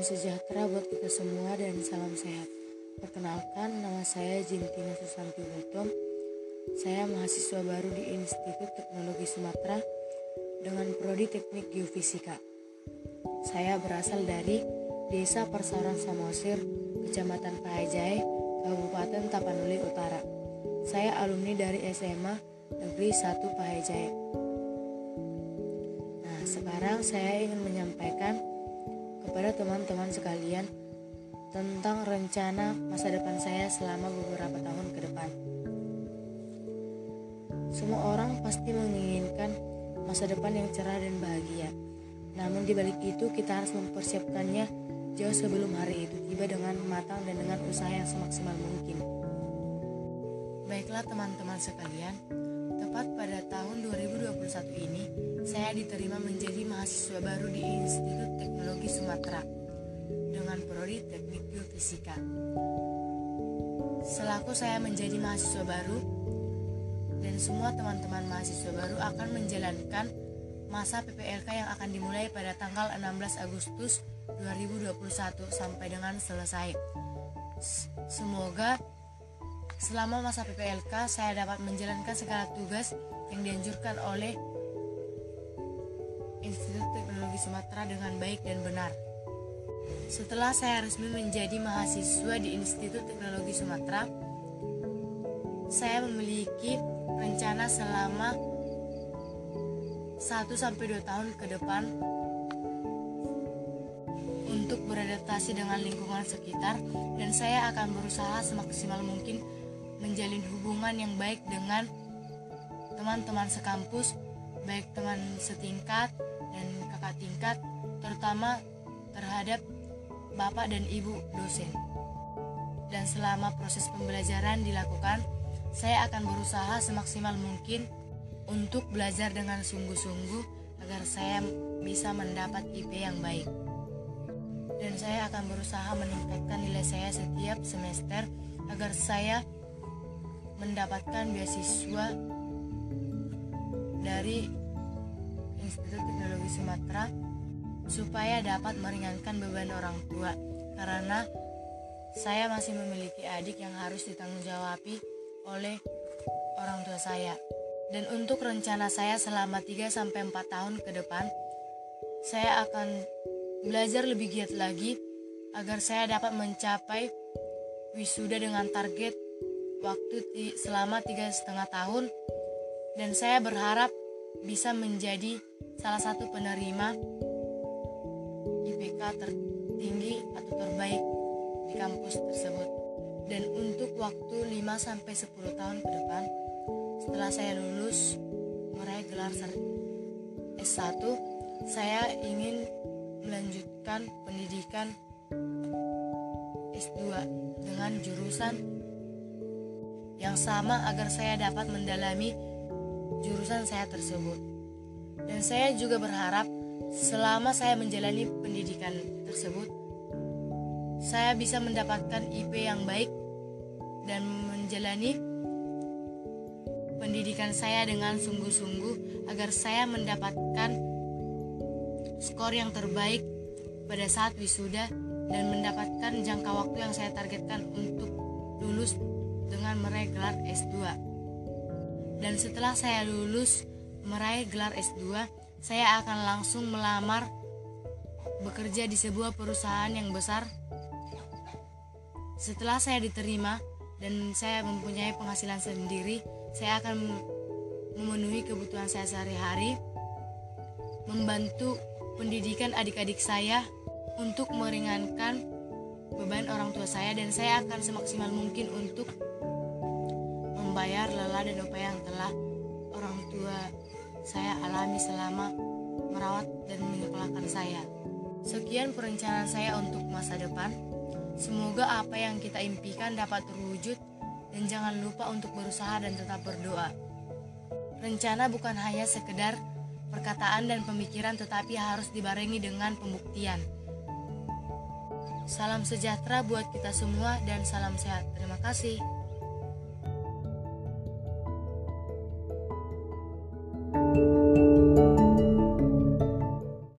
Salam sejahtera buat kita semua dan salam sehat. Perkenalkan, nama saya Jintina Susanti Botom. Saya mahasiswa baru di Institut Teknologi Sumatera dengan prodi Teknik Geofisika. Saya berasal dari Desa Persawaran Samosir, Kecamatan Pahajai, Kabupaten Tapanuli Utara. Saya alumni dari SMA Negeri 1 Pahajai. Nah, sekarang saya ingin menyampaikan kepada teman-teman sekalian tentang rencana masa depan saya selama beberapa tahun ke depan. Semua orang pasti menginginkan masa depan yang cerah dan bahagia. Namun di balik itu kita harus mempersiapkannya jauh sebelum hari itu tiba dengan matang dan dengan usaha yang semaksimal mungkin. Baiklah teman-teman sekalian, tepat pada tahun 2021 ini saya diterima menjadi mahasiswa baru di Institut Teknologi Sumatera dengan prodi Teknik Geofisika. Selaku saya menjadi mahasiswa baru dan semua teman-teman mahasiswa baru akan menjalankan masa PPLK yang akan dimulai pada tanggal 16 Agustus 2021 sampai dengan selesai. Semoga selama masa PPLK saya dapat menjalankan segala tugas yang dianjurkan oleh Institut Teknologi Sumatera dengan baik dan benar. Setelah saya resmi menjadi mahasiswa di Institut Teknologi Sumatera, saya memiliki rencana selama 1 sampai 2 tahun ke depan untuk beradaptasi dengan lingkungan sekitar dan saya akan berusaha semaksimal mungkin menjalin hubungan yang baik dengan teman-teman sekampus, baik teman setingkat dan kakak tingkat, terutama terhadap bapak dan ibu dosen. Dan selama proses pembelajaran dilakukan, saya akan berusaha semaksimal mungkin untuk belajar dengan sungguh-sungguh agar saya bisa mendapat IP yang baik. Dan saya akan berusaha meningkatkan nilai saya setiap semester agar saya mendapatkan beasiswa dari Institut Teknologi Sumatera supaya dapat meringankan beban orang tua karena saya masih memiliki adik yang harus ditanggung oleh orang tua saya. Dan untuk rencana saya selama 3 sampai 4 tahun ke depan, saya akan belajar lebih giat lagi agar saya dapat mencapai wisuda dengan target waktu selama tiga setengah tahun dan saya berharap bisa menjadi salah satu penerima IPK tertinggi atau terbaik di kampus tersebut. Dan untuk waktu 5 sampai 10 tahun ke depan setelah saya lulus meraih gelar S1, saya ingin melanjutkan pendidikan S2 dengan jurusan yang sama agar saya dapat mendalami jurusan saya tersebut. Dan saya juga berharap selama saya menjalani pendidikan tersebut, saya bisa mendapatkan IP yang baik dan menjalani pendidikan saya dengan sungguh-sungguh agar saya mendapatkan skor yang terbaik pada saat wisuda dan mendapatkan jangka waktu yang saya targetkan untuk lulus dengan meraih gelar S2. Dan setelah saya lulus meraih gelar S2, saya akan langsung melamar bekerja di sebuah perusahaan yang besar. Setelah saya diterima dan saya mempunyai penghasilan sendiri, saya akan memenuhi kebutuhan saya sehari-hari, membantu pendidikan adik-adik saya untuk meringankan beban orang tua saya dan saya akan semaksimal mungkin untuk membayar lelah dan upaya yang telah orang tua saya alami selama merawat dan menyekolahkan saya. Sekian perencanaan saya untuk masa depan. Semoga apa yang kita impikan dapat terwujud dan jangan lupa untuk berusaha dan tetap berdoa. Rencana bukan hanya sekedar perkataan dan pemikiran tetapi harus dibarengi dengan pembuktian. Salam sejahtera buat kita semua dan salam sehat. Terima kasih.